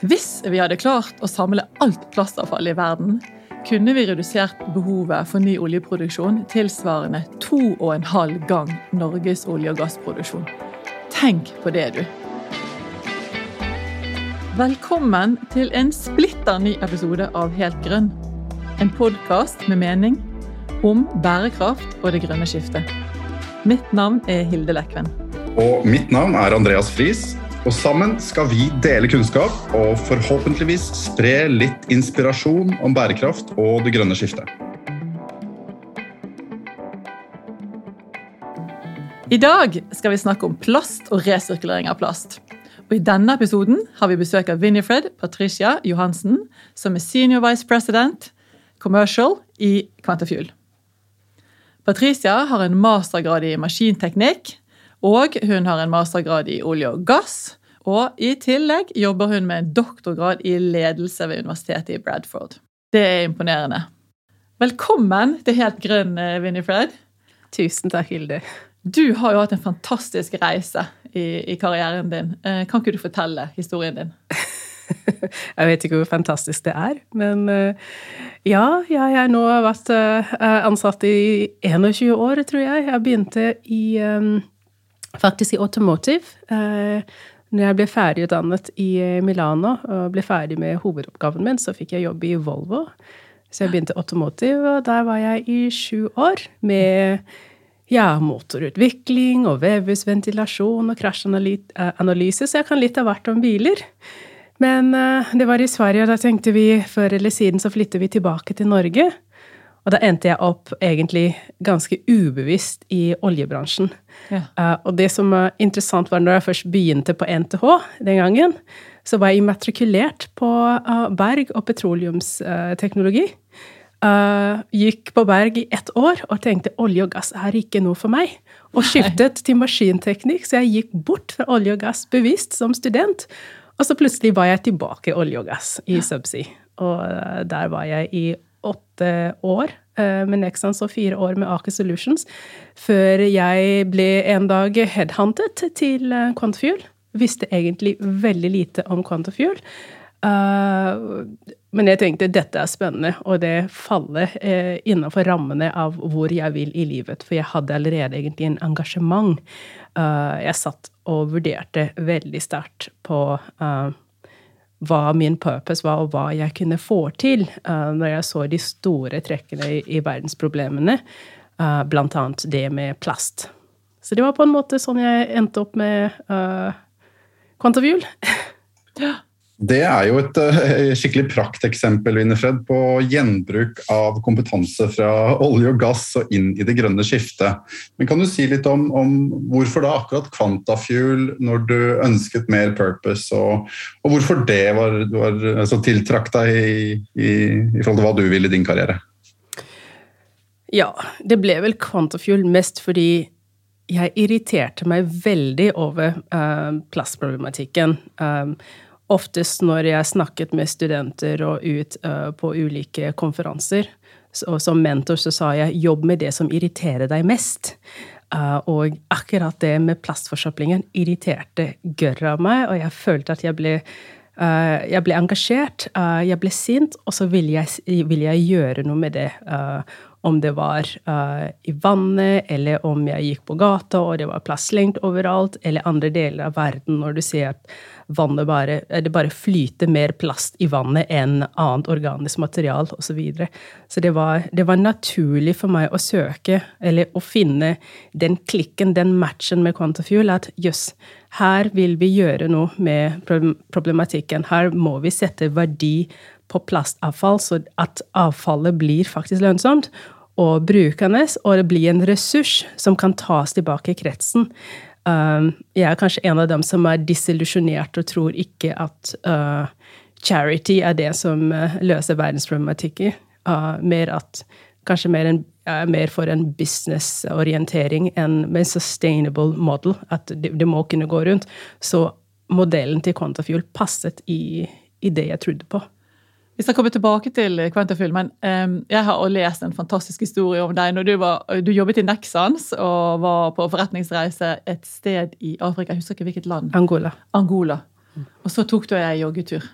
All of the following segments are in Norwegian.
Hvis vi hadde klart å samle alt plastavfall i verden, kunne vi redusert behovet for ny oljeproduksjon tilsvarende to og en halv gang Norges olje- og gassproduksjon. Tenk på det, du. Velkommen til en splitter ny episode av Helt grønn. En podkast med mening om bærekraft og det grønne skiftet. Mitt navn er Hilde Lekven. Og mitt navn er Andreas Friis. Og sammen skal vi dele kunnskap og forhåpentligvis spre litt inspirasjon om bærekraft og det grønne skiftet. I dag skal vi snakke om plast og resirkulering av plast. Og I denne episoden har vi besøk av Winifred Patricia Johansen, som er senior vice president commercial i Quantafuel. Patricia har en mastergrad i maskinteknikk og hun har en mastergrad i olje og gass. Og i tillegg jobber hun med en doktorgrad i ledelse ved universitetet i Bradford. Det er imponerende. Velkommen til Helt grønn, eh, Winifred. Tusen takk, Hilde. Du har jo hatt en fantastisk reise i, i karrieren din. Eh, kan ikke du fortelle historien din? jeg vet ikke hvor fantastisk det er, men eh, ja, jeg har nå vært ansatt i 21 år, tror jeg. Jeg begynte i faktisk i automotive. Eh, når jeg ble ferdigutdannet i eh, Milano og ble ferdig med hovedoppgaven min, så fikk jeg jobb i Volvo. Så jeg begynte automotive, og der var jeg i sju år med ja, motorutvikling og vevhusventilasjon og krasjanalyse, så jeg kan litt av hvert om biler. Men uh, det var i Sverige, og da tenkte vi før eller siden så flytter vi tilbake til Norge. Og da endte jeg opp egentlig ganske ubevisst i oljebransjen. Ja. Uh, og det som var interessant, var når jeg først begynte på NTH den gangen, så var jeg immatrikulert på uh, berg- og petroleumsteknologi. Uh, gikk på berg i ett år og tenkte olje og gass er ikke noe for meg. Og skiftet til maskinteknikk, så jeg gikk bort fra olje og gass bevisst som student. Og så plutselig var jeg tilbake i olje og gass i Subsea. Og der var jeg i åtte år eh, med Nexans og fire år med Aker Solutions før jeg ble en dag headhuntet til eh, Quantafuel. Visste egentlig veldig lite om Quantafuel. Uh, men jeg tenkte dette er spennende, og det faller innenfor rammene av hvor jeg vil i livet. For jeg hadde allerede egentlig en engasjement. Jeg satt og vurderte veldig sterkt på uh, hva min purpose var, og hva jeg kunne få til uh, når jeg så de store trekkene i, i verdensproblemene, uh, blant annet det med plast. Så det var på en måte sånn jeg endte opp med uh, Quantafuel. ja. Det er jo et uh, skikkelig prakteksempel Winifred, på gjenbruk av kompetanse fra olje og gass og inn i det grønne skiftet. Men Kan du si litt om, om hvorfor da akkurat Quantafuel når du ønsket mer purpose, og, og hvorfor det var, var altså, tiltrakk deg i, i, i forhold til hva du ville i din karriere? Ja, det ble vel Quantafuel mest fordi jeg irriterte meg veldig over uh, plastproblematikken. Um, oftest når jeg snakket med studenter og ut uh, på ulike konferanser, og som mentor så sa jeg 'jobb med det som irriterer deg mest'. Uh, og akkurat det med plastforsøplingen irriterte gørra meg, og jeg følte at jeg ble Uh, jeg ble engasjert, uh, jeg ble sint, og så ville jeg, vil jeg gjøre noe med det. Uh, om det var i vannet, eller om jeg gikk på gata og det var plast slengt overalt, eller andre deler av verden når du ser at vannet bare, det bare flyter mer plast i vannet enn annet organisk material osv. Så, videre. så det var, det var naturlig for meg å søke, eller å finne den klikken, den matchen med Quantafuel, at jøss, her vil vi gjøre noe med problematikken. Her må vi sette verdi på plastavfall, så at avfallet blir faktisk lønnsomt og brukende, og det blir en ressurs som kan tas tilbake i kretsen. Um, jeg er kanskje en av dem som er disillusjonert og tror ikke at uh, charity er det som uh, løser verdensproblematikker. Uh, mer at Kanskje mer, en, mer for en businessorientering enn med en sustainable model. At det, det, må kunne gå rundt. Så modellen til Quantafuel passet i, i det jeg trodde på. Vi skal komme tilbake til Kvantafil, men um, jeg har lest en fantastisk historie om deg. når Du, var, du jobbet i Nexans og var på forretningsreise et sted i Afrika. Jeg husker ikke hvilket land. Angola. Angola. Og så tok du ei joggetur.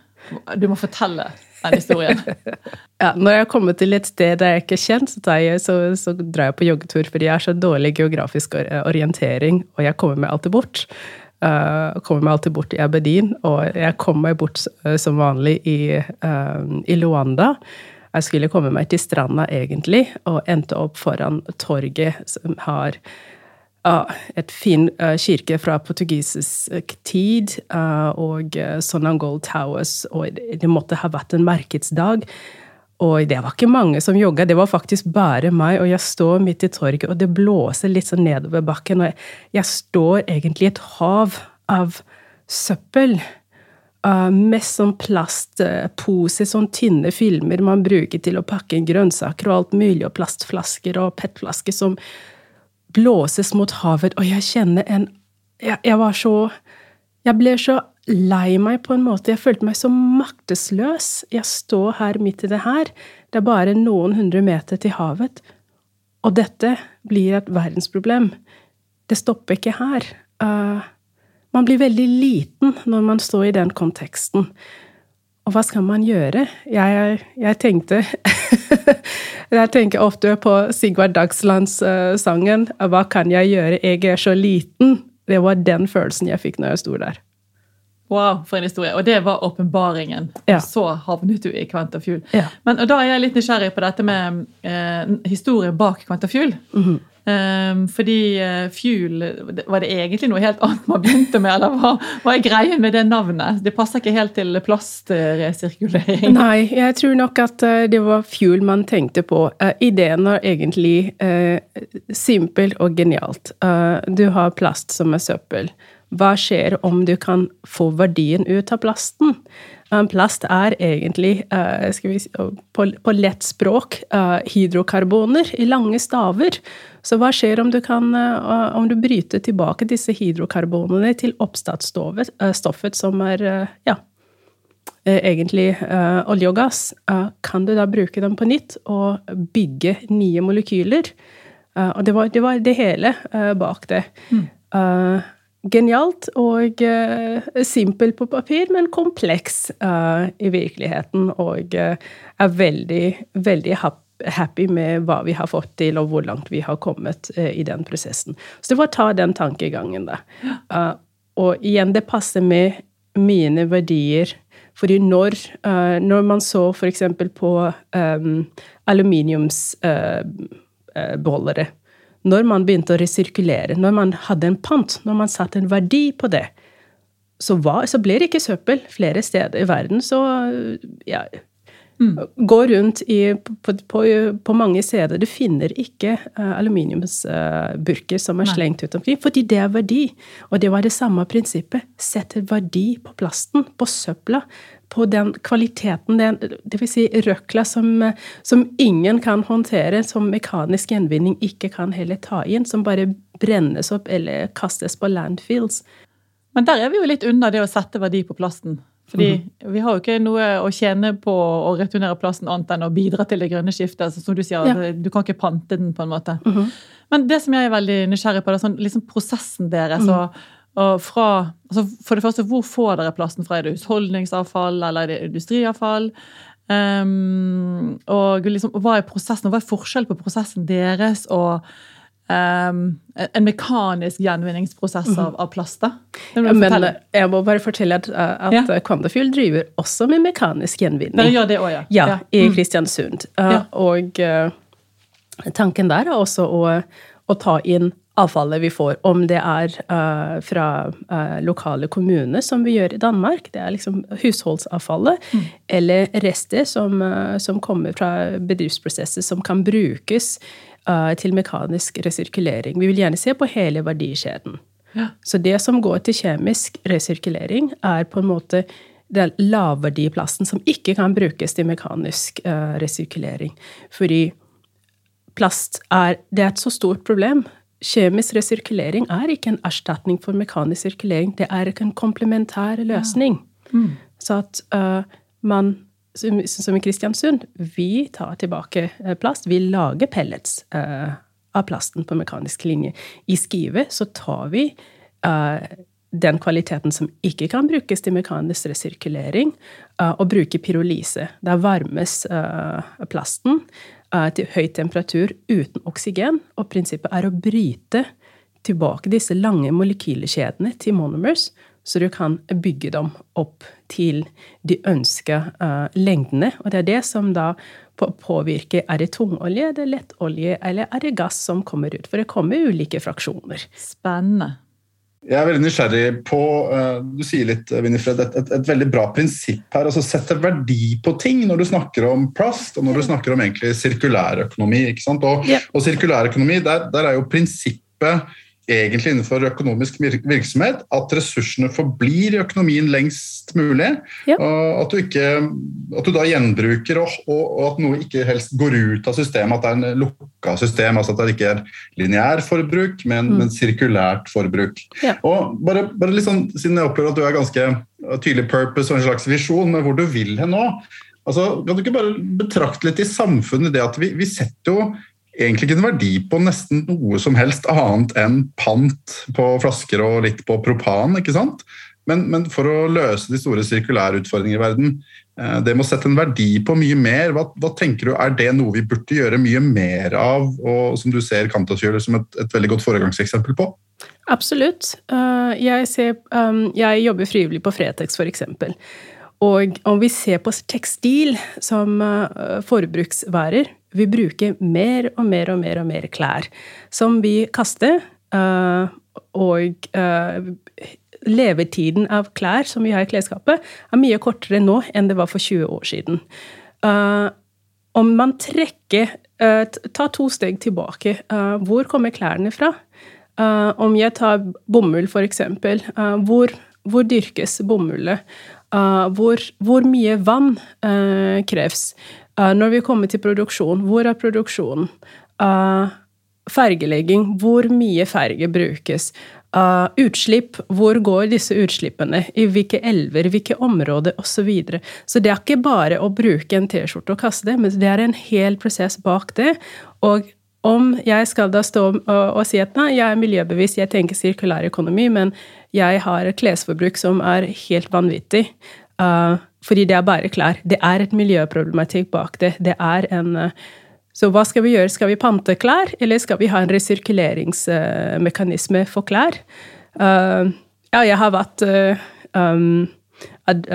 Du må fortelle den historien. ja, når jeg kommer til et sted der jeg ikke er kjent, så, jeg, så, så drar jeg på joggetur fordi jeg har så dårlig geografisk orientering, og jeg kommer meg alltid bort. Uh, kommer meg alltid bort i Aberdeen, og jeg kommer meg bort uh, som vanlig i, uh, i Luanda. Jeg skulle komme meg til stranda, egentlig, og endte opp foran torget som har uh, et fin kirke fra portugisisk tid, og Sonangol Towers, og det måtte ha vært en markedsdag. Og det var ikke mange som jogga, det var faktisk bare meg, og jeg står midt i torget, og det blåser litt sånn nedover bakken, og jeg, jeg står egentlig i et hav av søppel. Uh, mest sånn plastpose, sånn tynne filmer man bruker til å pakke inn grønnsaker og alt mulig, og plastflasker og petflasker som blåses mot havet, og jeg kjenner en jeg, jeg, var så Jeg ble så lei meg på en måte. Jeg følte meg så maktesløs. Jeg står her midt i det her. Det er bare noen hundre meter til havet. Og dette blir et verdensproblem. Det stopper ikke her. Uh, man blir veldig liten når man står i den konteksten. Og hva skal man gjøre? Jeg, jeg tenkte Jeg tenker ofte på Sigvard Dagslands-sangen uh, 'Hva kan jeg gjøre? Jeg er så liten'. Det var den følelsen jeg fikk når jeg sto der. Wow, for en historie. Og det var åpenbaringen. Ja. Så havnet du i Kvantafjul. Ja. Men og da er jeg litt nysgjerrig på dette med eh, historien bak Kvantafjul. Mm -hmm. Um, fordi uh, Fuel Var det egentlig noe helt annet man begynte med, eller hva, hva er greien med det navnet? Det passer ikke helt til plastresirkulering? Nei, jeg tror nok at uh, det var Fuel man tenkte på. Uh, ideen var egentlig simpel og genialt. du har plast som er søppel. Hva skjer om du kan få verdien ut av plasten? Plast er egentlig, vi, på, på lett språk, hydrokarboner i lange staver. Så hva skjer om du, kan, om du bryter tilbake disse hydrokarbonene til oppstartsstoffet, som er ja, egentlig olje og gass? Kan du da bruke dem på nytt og bygge nye molekyler? Og det var det, var det hele bak det. Mm genialt og uh, simpel på papir, men kompleks uh, i virkeligheten. Og uh, er veldig, veldig happy med hva vi har fått til, og hvor langt vi har kommet i den prosessen. Så det var å ta den tankegangen, da. og igjen, det passer med mine verdier. Fordi når, når man så f.eks. på um, aluminiumsbeholdere når man begynte å resirkulere, når man hadde en pant, når man satte en verdi på det, så, var, så ble det ikke søppel flere steder i verden. Så ja, mm. Gå rundt i, på, på, på, mange steder. Du finner ikke uh, aluminiumsburker uh, som er Nei. slengt ut omkring, fordi det er verdi. Og det var det samme prinsippet. Setter verdi på plasten, på søpla på den kvaliteten, den, dvs. Si røkla som, som, ingen kan håndtere, som mekanisk gjenvinning ikke kan heller ta inn, som bare brennes opp eller kastes på landfills. Men der er vi jo litt unna det å sette verdi på plasten. Fordi mm -hmm. vi har jo ikke noe å tjene på å returnere plasten annet enn å bidra til det grønne skiftet. Altså, som Du sier, ja. du kan ikke pante den, på en måte. Mm -hmm. Men det som jeg er veldig nysgjerrig på, det er sånn, liksom prosessen deres. Mm og og fra, altså for det første, hvor får dere plasten fra? Er det husholdningsavfall, eller er det industriavfall? Um, og liksom, hva er prosessen, og hva er forskjellen på prosessen deres og um, en mekanisk gjenvinningsprosess av, av plast? Ja, men jeg må bare fortelle at, at ja. Quantafuel driver også med mekanisk gjenvinning. Dere gjør det også, ja. ja. ja I mm. Kristiansund. Uh, og uh, tanken der er også å, å ta inn avfallet vi får, om det er uh, fra uh, lokale kommuner, som vi gjør i Danmark, det er liksom husholdsavfallet, mm. eller rester som, uh, som, kommer fra bedriftsprosesser som kan brukes til mekanisk resirkulering. Vi vil gjerne se på hele verdikjeden. Ja. Så det som går til kjemisk resirkulering, er på en måte den lavverdiplasten som ikke kan brukes til mekanisk resirkulering. Fordi plast er, det er et så stort problem kjemisk resirkulering er ikke en erstatning for mekanisk sirkulering. Det er ikke en komplementær løsning. Ja. Mm. Så at uh, man, som, som, i Kristiansund, vi tar tilbake uh, plast. Vi lager pellets uh, av plasten på mekanisk linje. I Skive så tar vi den kvaliteten som ikke kan brukes til mekanisk resirkulering, uh, og bruke pyrolyse. Der varmes uh, plasten uh, til høy temperatur uten oksygen, og prinsippet er å bryte tilbake disse lange molekylekjedene til monomers, så du kan bygge dem opp til de ønska lengdene. Og det er det som da påvirker er det tungolje, er det lettolje, eller er det gass som kommer ut. For det kommer ulike fraksjoner. Spennende. Jeg er veldig nysgjerrig på uh, Du sier litt, Winifred, et, et, et, veldig bra prinsipp her. altså Sette verdi på ting når du snakker om plast og når du snakker om egentlig sirkulærøkonomi. ikke sant? Og, yeah. og sirkulærøkonomi, der, der er jo prinsippet egentlig innenfor økonomisk virksomhet at ressursene forblir i økonomien lengst mulig. Ja. Og at du, ikke, at du da gjenbruker, og, og, at noe ikke helst går ut av systemet. At det er en lukka system, altså at det ikke er lineær forbruk, men, mm. men sirkulært forbruk. Ja. Og bare, bare sånn, Siden jeg opplever at du er ganske tydelig purpose og en slags visjon med hvor du vil hen nå, altså, kan du ikke bare betrakte litt i samfunnet det at vi, vi setter jo egentlig ikke en verdi på nesten noe som helst annet enn pant på flasker og litt på propan. ikke sant? Men, men for å løse de store sirkulære utfordringene i verden, eh, det må sette en verdi på mye mer. Hva, hva, tenker du, Er det noe vi burde gjøre mye mer av, og som du ser Kantas som et, et, veldig godt foregangseksempel på? Absolutt. Uh, jeg, ser, um, jeg jobber frivillig på Fretex, f.eks. Og om vi ser på tekstil som uh, forbruksvarer, vi bruker mer og mer og mer og mer klær som vi kaster. Uh, og uh, levetiden av klær som vi har i klesskapet, er mye kortere nå enn det var for 20 år siden. Uh, om man trekker Ta to steg tilbake. hvor kommer klærne fra? om jeg tar bomull, for eksempel. hvor, hvor dyrkes bomullet? hvor, hvor mye vann kreves? Uh, når vi kommer til produksjon, hvor er produksjonen? Uh, fergelegging, hvor mye ferge brukes? Uh, utslipp, hvor går disse utslippene? I hvilke elver, hvilke områder, osv. Så, videre. så det er ikke bare å bruke en T-skjorte og kaste det, men det er en hel prosess bak det. Og om jeg skal da stå og, og si at nei, jeg er miljøbevisst, jeg tenker sirkulær økonomi, men jeg har et klesforbruk som er helt vanvittig, uh, fordi det er bare klær. Det er et miljøproblematikk bak det. Det er en uh, Så hva skal vi gjøre? Skal vi pante klær, eller skal vi ha en resirkuleringsmekanisme for klær? Uh, ja, jeg har vært um, ad,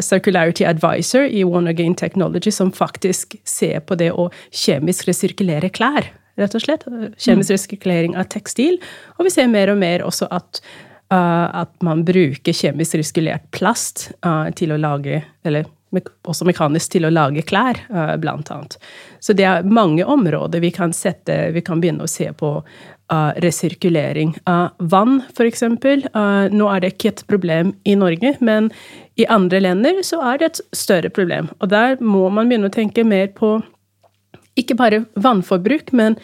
circularity advisor i One Again Technology, som faktisk ser på det å kjemisk resirkulere klær, rett og slett. Kjemisk mm. resirkulering av tekstil. Og vi ser mer og mer også at at man bruker kjemisk reskulert plast uh, til å lage Eller også mekanisk til å lage klær, uh, blant annet. Så det er mange områder vi kan sette Vi kan begynne å se på resirkulering. vann, for eksempel. nå er det ikke et problem i Norge, men i andre länder så er det et større problem. Og der må man begynne å tenke mer på ikke bare vannforbruk, men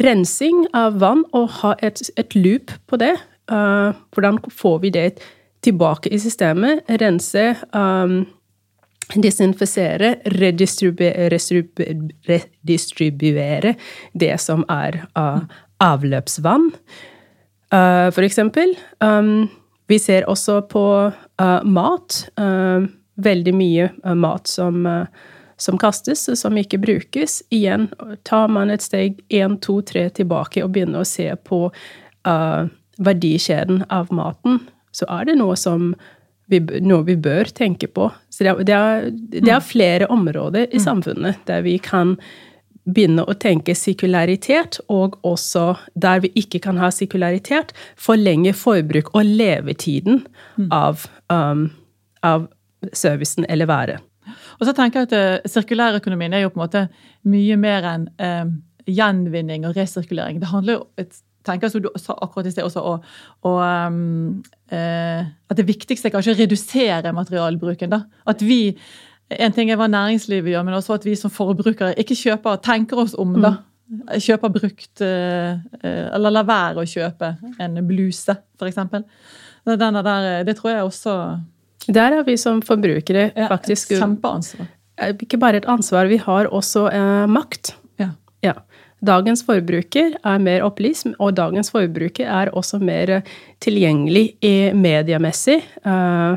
rensing av vann og ha et, et loop på det. Uh, hvordan får vi det tilbake i systemet? Rense, um, desinfisere, redistribuere det som er uh, avløpsvann, uh, for eksempel. Um, vi ser også på mat. veldig mye mat som som kastes, som ikke brukes. Igjen tar man et steg én, to, tre tilbake og begynner å se på uh, verdikjeden av maten, så er det noe som vi, noe vi bør tenke på. Så det er, det er, det er mm. flere områder i mm. samfunnet der vi kan begynne å tenke sirkularitet, og også der vi ikke kan ha sirkularitet, forlenge forbruk og levetiden mm. av, um, av servicen eller været. Og så tenker jeg at uh, Sirkulærøkonomien er jo på en måte mye mer enn uh, gjenvinning og resirkulering. Det handler jo et tenker, som du sa akkurat i sted også, og, og um, eh, at det viktigste er kanskje å redusere materialbruken. da. At vi En ting er hva næringslivet gjør, men også at vi som forbrukere ikke kjøper, tenker oss om. da. Kjøper brukt eh, Eller lar være å kjøpe en bluse, f.eks. Denne der, det tror jeg også Der er vi som forbrukere faktisk ja, Kjempeansvar. Ikke bare et ansvar, vi har også eh, makt. Dagens forbruker er mer opplyst, og dagens forbruker er også mer tilgjengelig i mediemessig. Uh,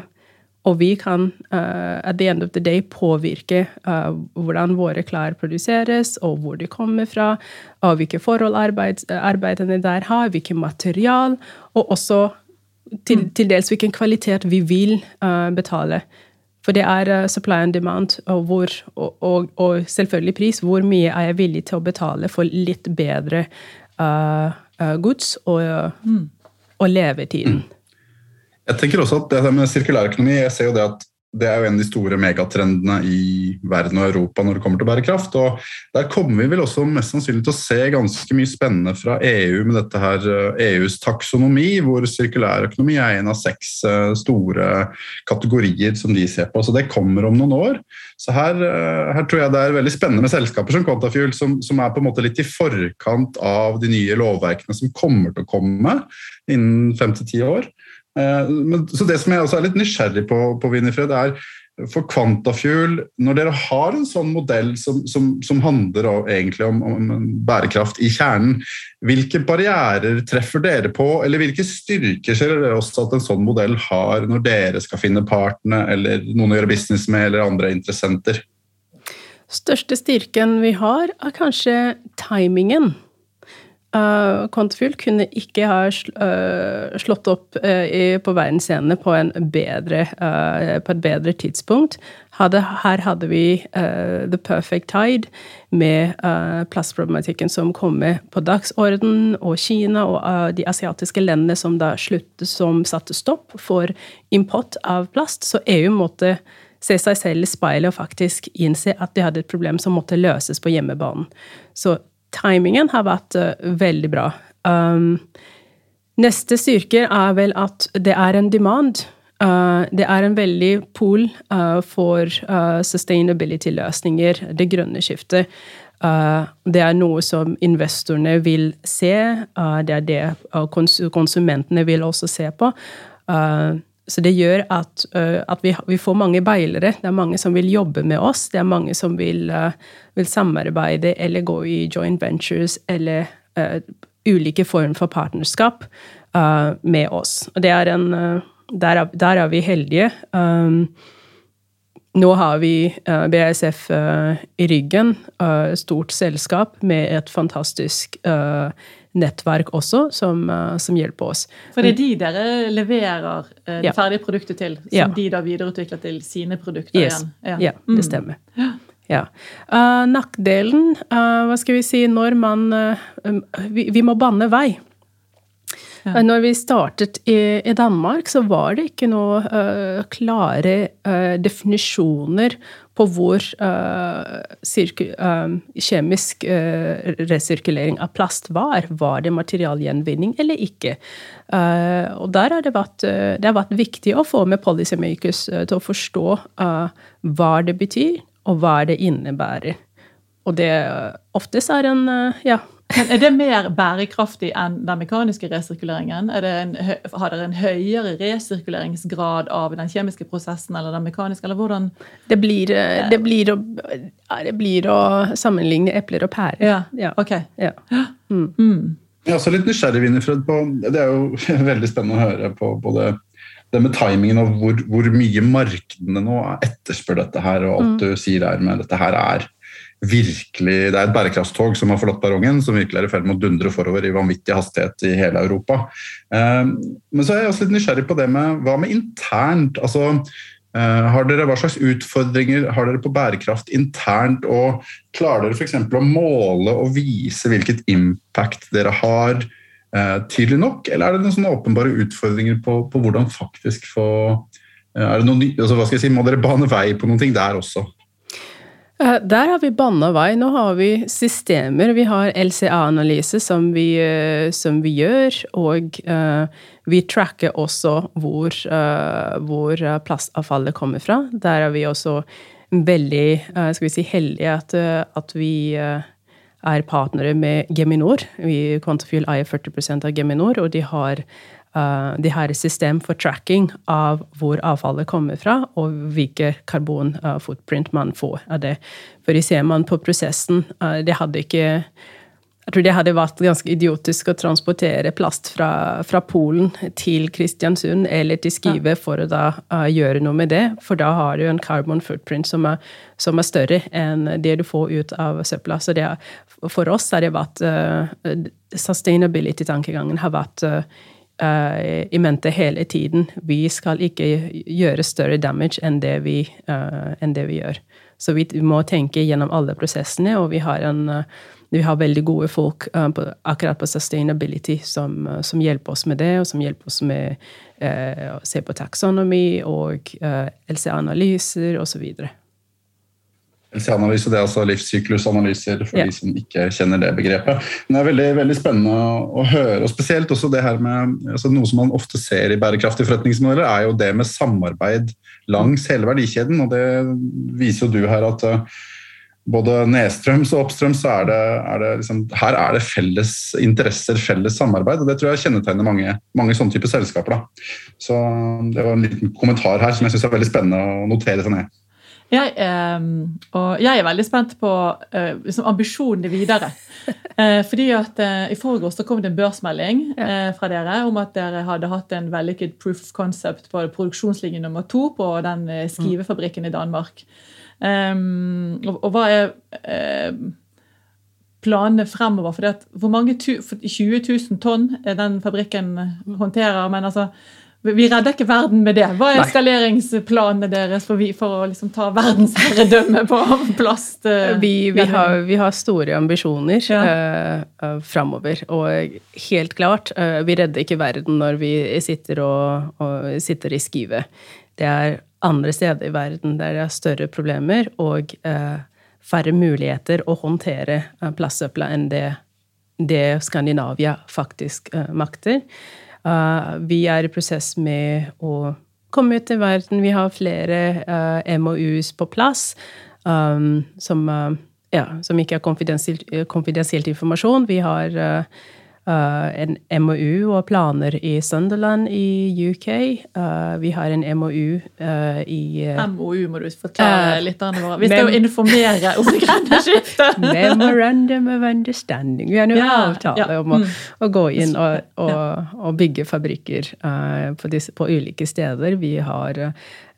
og vi kan uh, at the end of the day påvirke hvordan våre klær produseres, og hvor de kommer fra, og hvilke forhold arbeid, arbeidene der har, hvilket material, og også til, til dels hvilken kvalitet vi vil betale betale. For det er supply and demand, og, hvor, og, og, og, selvfølgelig pris. Hvor mye er jeg villig til å betale for litt bedre gods og, mm. og levetiden? Mm. Jeg tenker også at det med sirkulærøkonomi jeg ser jo det at det er jo en av de store megatrendene i verden og Europa når det kommer til bærekraft. og Der kommer vi vel også mest sannsynlig til å se ganske mye spennende fra EU med dette her EUs eh, e taksonomi, hvor sirkulærøkonomi er en av seks eh, store kategorier som de ser på. Så det kommer om noen år. Så her, eh, her tror jeg det er veldig spennende med selskaper som Quantafuel, som, som er på en måte litt i forkant av de nye lovverkene som kommer til å komme innen fem til ti år. Eh, men, så Det som jeg også er litt nysgjerrig på, på Winifred, er for Quantafuel, når dere har en sånn modell som, som, som handler om, egentlig om, om, bærekraft i kjernen, hvilke barrierer treffer dere på, eller hvilke styrker ser dere også at en sånn modell har når dere skal finne partene, eller noen å gjøre business med, eller andre interessenter? Største styrken vi har, er kanskje timingen. Uh, kunne ikke ha uh, slått opp i, på verdensscenene på, på, et bedre tidspunkt. Her hadde vi The Perfect Tide med plastproblematikken som kommer på dagsorden, og Kina og de asiatiske landene som da sluttet, som satte stopp for import av plast. Så EU måtte se seg selv i speilet og faktisk innse at de hadde et problem som måtte løses på hjemmebanen. Så timingen har vært uh, veldig bra. Um, neste styrke er vel at det er en demand. Uh, det er en veldig pool uh, for sustainability-løsninger, det grønne skiftet. det er noe som investorene vil se. det er det kons konsumentene vil også se på. Så det gjør at, uh, at vi, vi, får mange beilere. Det er mange som vil jobbe med oss. Det er mange som vil, uh, vil samarbeide eller gå i joint ventures eller uh, ulike former for partnerskap med oss. Og er en der er, der er vi heldige. Um, nå har vi BASF i ryggen. stort selskap med et fantastisk nettverk også som, eh, som, hjelper oss. For det er de dere leverer eh, det ja. ferdige produktet til, som ja. de da videreutvikler til sine produkter yes. igjen? Ja, ja det mm. stemmer. Ja. Uh, nakkdelen, uh, hva skal vi si, når man uh, vi, vi, må banne vei. Ja. Når vi startet i, i, Danmark, så var det ikke noe klare definisjoner på hvor uh, kjemisk uh, resirkulering av plast var. Var det materialgjenvinning eller ikke? Og der har det vært, det har vært viktig å få med policymakers til å forstå hva det betyr, og hva det innebærer. Og det oftest er en ja, men Er det mer bærekraftig enn den mekaniske resirkuleringen? En, har dere en høyere resirkuleringsgrad av den kjemiske prosessen eller den mekaniske, eller hvordan Det blir, eh, det blir, å, det blir å, sammenligne epler og pærer. Ja, ja. ok. Ja. Mm. Mm. Jeg er også litt nysgjerrig, Winifred, på Det er jo veldig spennende å høre på både det med timingen og hvor, hvor mye markedene nå etterspør dette her, og alt mm. du sier her med dette her er virkelig Det er et bærekraftstog som har forlatt perrongen, som virkelig er i ferd med å dundre forover i vanvittig hastighet i hele Europa. Ehm, men så er jeg også litt nysgjerrig på det med hva med internt? altså eh, har dere, Hva slags utfordringer har dere på bærekraft internt? og Klarer dere f.eks. å måle og vise hvilket impact dere har eh, tydelig nok? Eller er det noen sånne åpenbare utfordringer på, på hvordan faktisk få eh, noen, altså, si, Må dere bane vei på noen ting der også? Eh, der har vi banna vei. Nå har vi systemer. Vi har LCA-analyse som, uh, som, vi gjør, og uh, vi tracker også hvor, uh, hvor plastavfallet kommer fra. Der er vi også veldig skal vi si, heldige at, at vi er partnere med Geminor. Vi Quantafuel eier 40% av Geminor, og de har uh, de har et system for tracking av hvor avfallet kommer fra, og hvilke karbonfotprint uh, man får av det. For ser man på prosessen, uh, det hadde ikke jeg tror det hadde vært ganske idiotisk å transportere plast fra, fra Polen til Kristiansund eller til Skive for å da gjøre noe med det, for da har du en carbon footprint som er, som er større enn det du får ut av søpla. Så det, for oss har det vært Sustainability-tankegangen har vært uh, i mente hele tiden. Vi skal ikke gjøre større damage enn det vi, enn det vi gjør. Så vi må tenke gjennom alle prosessene, og vi har en vi har veldig gode folk uh, på, akkurat på sustainability som, uh, som, hjelper oss med det, og som hjelper oss med uh, å se på taksonomi og LC-analyser osv. LC-analyse det er altså livssyklusanalyser for ja. de som ikke kjenner det begrepet. Men det er veldig, veldig spennende å høre, og spesielt også det her med altså Noe som man ofte ser i bærekraftige forretningsmodeller, er jo det med samarbeid langs hele verdikjeden. og Det viser jo du her at både nedstrøms og oppstrøms så er det, er det liksom, her er det felles interesser, felles samarbeid. og Det tror jeg kjennetegner mange, mange sånne typer selskaper. Da. Så Det var en liten kommentar her som jeg syns er veldig spennende å notere seg ned. Jeg, eh, og jeg er veldig spent på eh, liksom ambisjonene videre. Eh, fordi at eh, I forgårs kom det en børsmelding eh, fra dere om at dere hadde hatt en vellykket proof of concept på produksjonslinje nummer to på den eh, skivefabrikken i Danmark. Um, og, hva er planene fremover? For at hvor mange 20 000 tonn den fabrikken håndterer. men altså vi redder ikke verden med det. Hva er Nei. skaleringsplanene deres for, vi, for å liksom ta verdensherredømme på plast? Uh, vi, vi, har, vi, har, store ambisjoner ja. uh, framover. Og helt klart, uh, vi redder ikke verden når vi sitter, og, og sitter i skive. Det er andre steder i verden der det er større problemer og uh, færre muligheter å håndtere eh, plastsøpla enn det, det, Skandinavia faktisk eh, makter. Uh, vi er i prosess med å komme ut i verden. Vi har flere uh, MOUs på plass um, som, uh, ja, som, ikke er konfidensiell informasjon. Vi har en MOU og planer i Sunderland i UK. Uh, vi har en MOU uh, i MOU må du forklare litt om. Vi skal jo informere om det grønne skiftet! Memorandum of Understanding. Vi har nå ja, avtale ja. om å, mm. å, gå inn og, og, og bygge fabrikker på, disse, på, ulike steder. Vi har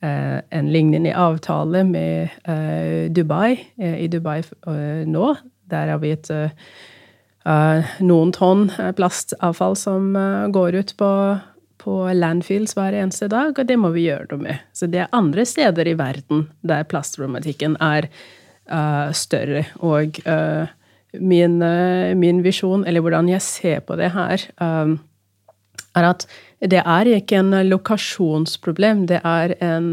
en lignende avtale med Dubai i Dubai nå. Der har vi et Eh, noen tonn eh, plastavfall som eh, går ut på, på landfills hver eneste dag, og det må vi gjøre noe med. Så det er andre steder i verden der plastproblematikken er uh, større. Og uh, min, uh, min visjon, eller hvordan jeg ser på det her, er at det er ikke en lokasjonsproblem, det er en,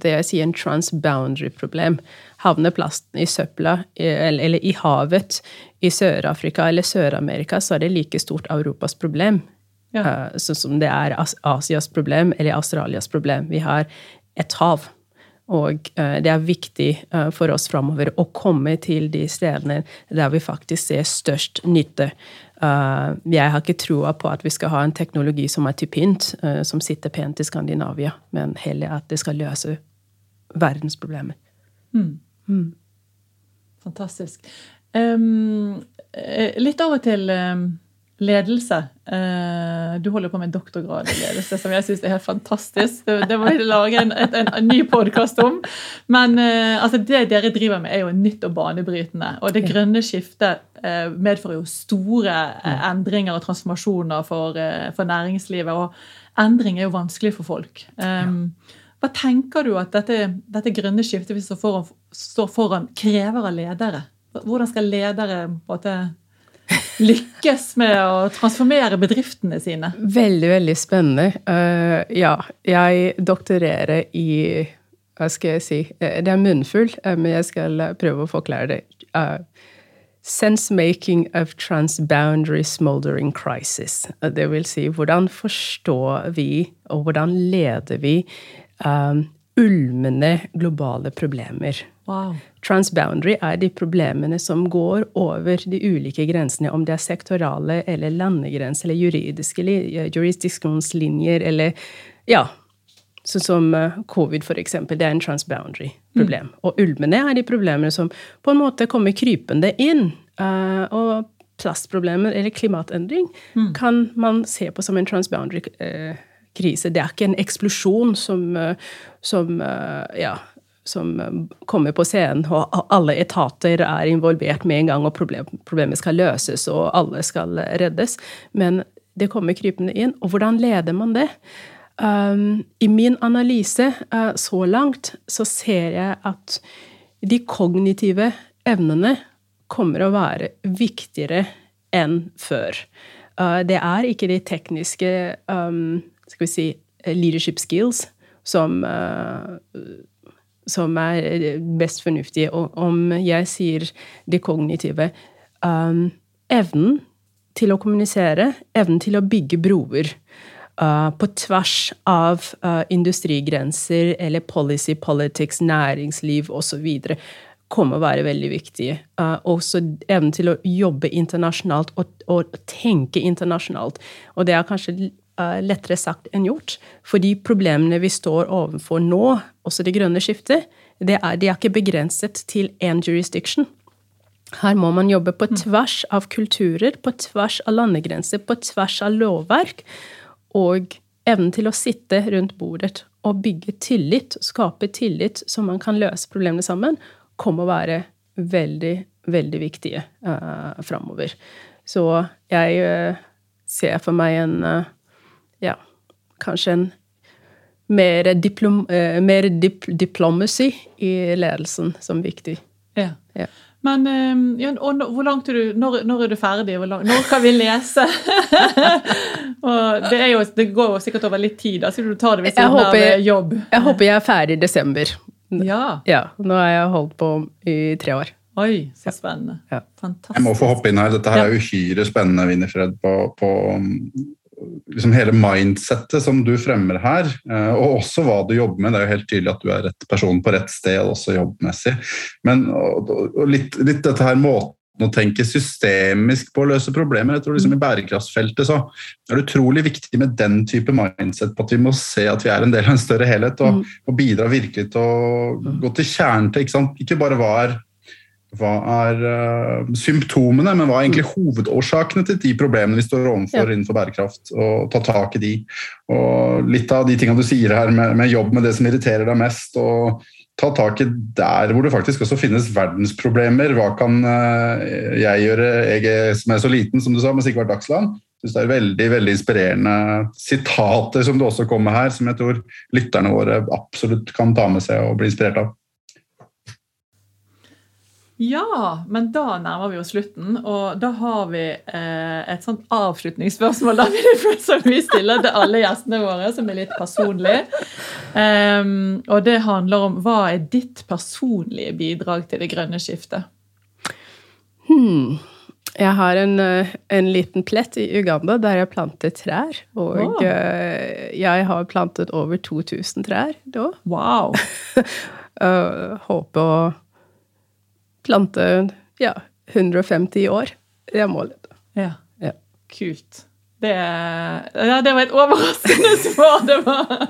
det jeg sier en transboundary-problem havner plasten i søpla eller i havet i Sør-Afrika eller Sør-Amerika, så er det like stort Europas problem. Ja. Sånn som det er Asias problem eller Australias problem. Vi har et hav. Og eh, det er viktig eh, for oss framover å komme til de stedene der vi faktisk ser størst nytte. Jeg har ikke troa på at vi skal ha en teknologi som er til pynt, som sitter pent i Skandinavia, men heller at det skal løse verdensproblemer. Mm. Mm. Fantastisk. Um, litt over til um, ledelse. Uh, du holder på med en doktorgrad i ledelse som jeg syns er helt fantastisk. Det, det må vi lage en, en, en ny podkast om. Men uh, altså det dere driver med, er jo nytt og banebrytende. Og det grønne skiftet uh, medfører jo store endringer og transformasjoner for, for, næringslivet. Og endring er jo vanskelig for folk. Um, ja. Hva tenker du at dette, dette grønne skiftet vi står foran, står foran, krever av ledere? Hvordan skal ledere måte, lykkes med å transformere bedriftene sine? Veldig, veldig spennende. Uh, ja, jeg doktorerer i Hva skal jeg si? Eh, det er munnfull, uh, men jeg skal prøve å forklare det. Uh, Sense-making of transboundary smoldering crisis. Det vil si, hvordan forstår vi, og hvordan leder vi um, ulmende globale problemer. Wow. Transboundary er de problemene som går over de ulike grensene, om det er sektorale eller landegrenser eller juridiske jurisdiksjonslinjer eller Ja. Sånn som uh, covid, for eksempel. Det er en transboundary-problem. Mm. Og ulmene er de problemene som på en måte kommer krypende inn. Uh, og plastproblemer eller klimaendring mm. kan man se på som en transboundary eh, krise. Det er ikke en eksplosjon som, eh, som eh, ja, som kommer på scenen, og alle etater er involvert med en gang, og problem, problemet skal løses, og alle skal reddes. Men det kommer krypende inn. Og hvordan leder man det? Um, I min analyse uh, så langt så ser jeg at de kognitive evnene kommer å være viktigere enn før. Uh, det er ikke de tekniske um, skal vi si, leadership skills som, uh, som er best fornuftige. Og om jeg sier det kognitive um, Evnen til å kommunisere, evnen til å bygge broer. Uh, på tvers av uh, industrigrenser eller policy, politics, næringsliv osv. kommer å være veldig viktig. Uh, også evnen til å jobbe internasjonalt og, og tenke internasjonalt. Og det er kanskje lettere sagt enn gjort. For de problemene vi står overfor nå, også det grønne skiftet, det er, de er ikke begrenset til én jurisdiction. Her må man jobbe på mm. tvers av kulturer, på tvers av landegrenser, på tvers av lovverk og evnen til å sitte rundt bordet og bygge tillit, skape tillit, så man kan løse problemene sammen, kommer å være veldig, veldig viktige uh, framover. Så jeg uh, ser for meg en uh, Ja, kanskje en mer, diplom, uh, mer dip diplomacy i ledelsen som viktig. Ja. ja. Men ja, hvor langt er du, når, når er du ferdig? Langt, når kan vi lese? og det, jo, det, går jo sikkert over litt tid, da, så du tar det ved siden håper, av jobb. Jeg håper jeg er ferdig i desember. Ja. ja. Nå har jeg holdt på i tre år. Oi, så spennende. Ja. Fantastisk. Jeg må få hoppe inn her. Dette her er uhyre spennende, Winifred, på, på liksom hele mindsettet som du fremmer her, eh, og også hva du jobber med. Det er jo helt tydelig at du er rett person på rett sted, også jobbmessig. Men og litt, litt, dette her måten å tenke systemisk på å løse problemer. Jeg tror liksom I bærekraftsfeltet så er det utrolig viktig med den type mindset på at vi må se at vi er en del av en større helhet, og, mm. og bidra virkelig til å gå til kjernen til ikke, ikke bare hva er hva er uh, symptomene, men hva er egentlig hovedårsakene til de problemene vi står overfor ja. innenfor bærekraft, og ta tak i de. Og litt av de tingene du sier her med, med, jobb med det som irriterer deg mest, og ta tak i der hvor det faktisk også finnes verdensproblemer. Hva kan uh, jeg gjøre, jeg som er så liten, som du sa, men Sigvard Dagsland? Synes det er veldig veldig inspirerende sitater som du også kommer her, som jeg tror lytterne våre absolutt kan ta med seg og bli inspirert av. Ja, men da nærmer vi oss slutten, og da har vi eh, et sånt avslutningsspørsmål da, som vi stiller til alle gjestene våre, som er litt personlig. Um, og det handler om hva er ditt personlige bidrag til det grønne skiftet? Hmm. Jeg har en, eh, en, liten plett i Uganda der jeg plantet trær. Og wow. jeg har plantet over 2000 trær da. Wow! uh, håper å plante ja, 150 år. Det er målet. Ja. ja. Kult. Det, ja, det var et overraskende svar. Det var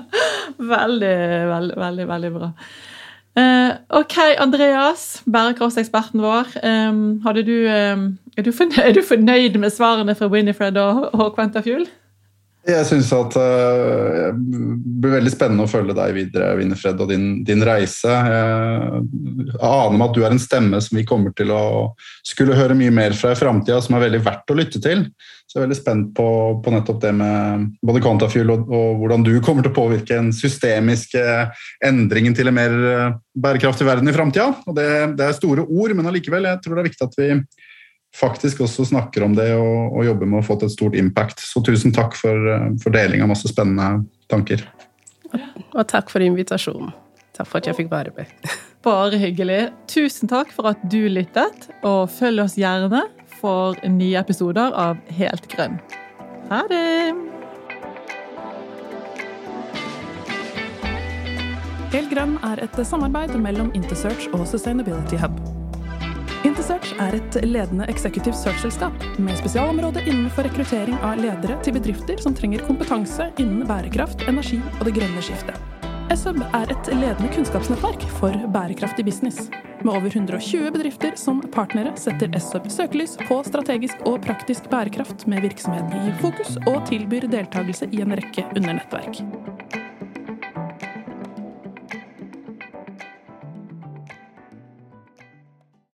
veldig, veldig, veldig, veldig bra. Uh, ok, Andreas, bærekraftseksperten vår. Um, du, um, er, du fornøyd, er, du fornøyd, med svarene fra Winifred og, og Quentafuel? Jeg syns at uh, det blir veldig spennende å følge deg videre, Winnefred, og din, din reise. Jeg aner meg at du er en stemme som vi kommer til å skulle høre mye mer fra i framtida, som er veldig verdt å lytte til. Så jeg er veldig spent på, på nettopp det med både Quantafuel og, og, hvordan du kommer til å påvirke den systemisk uh, endringen til en mer bærekraftig verden i framtida. Det, det er store ord, men allikevel, jeg tror det er viktig at vi faktisk også snakker om det og, og jobber med å få til et stort impact. Så tusen takk for, for deling av masse spennende tanker. Og takk for invitasjonen. Takk for at jeg fikk være med. Bare hyggelig. Tusen takk for at du lyttet, og følg oss gjerne for nye episoder av Helt grønn. Ha det! Helt grønn er et samarbeid mellom Intersearch og Sustainability Hub. Er et ledende executive search-selskap med spesialområde innenfor rekruttering av ledere til bedrifter som trenger kompetanse innen bærekraft, energi og det grønne skiftet. SHub er et ledende kunnskapsnettverk for bærekraftig business. Med over 120 bedrifter som partnere setter SHub søkelys på strategisk og praktisk bærekraft med virksomheten i fokus, og tilbyr deltakelse i en rekke undernettverk.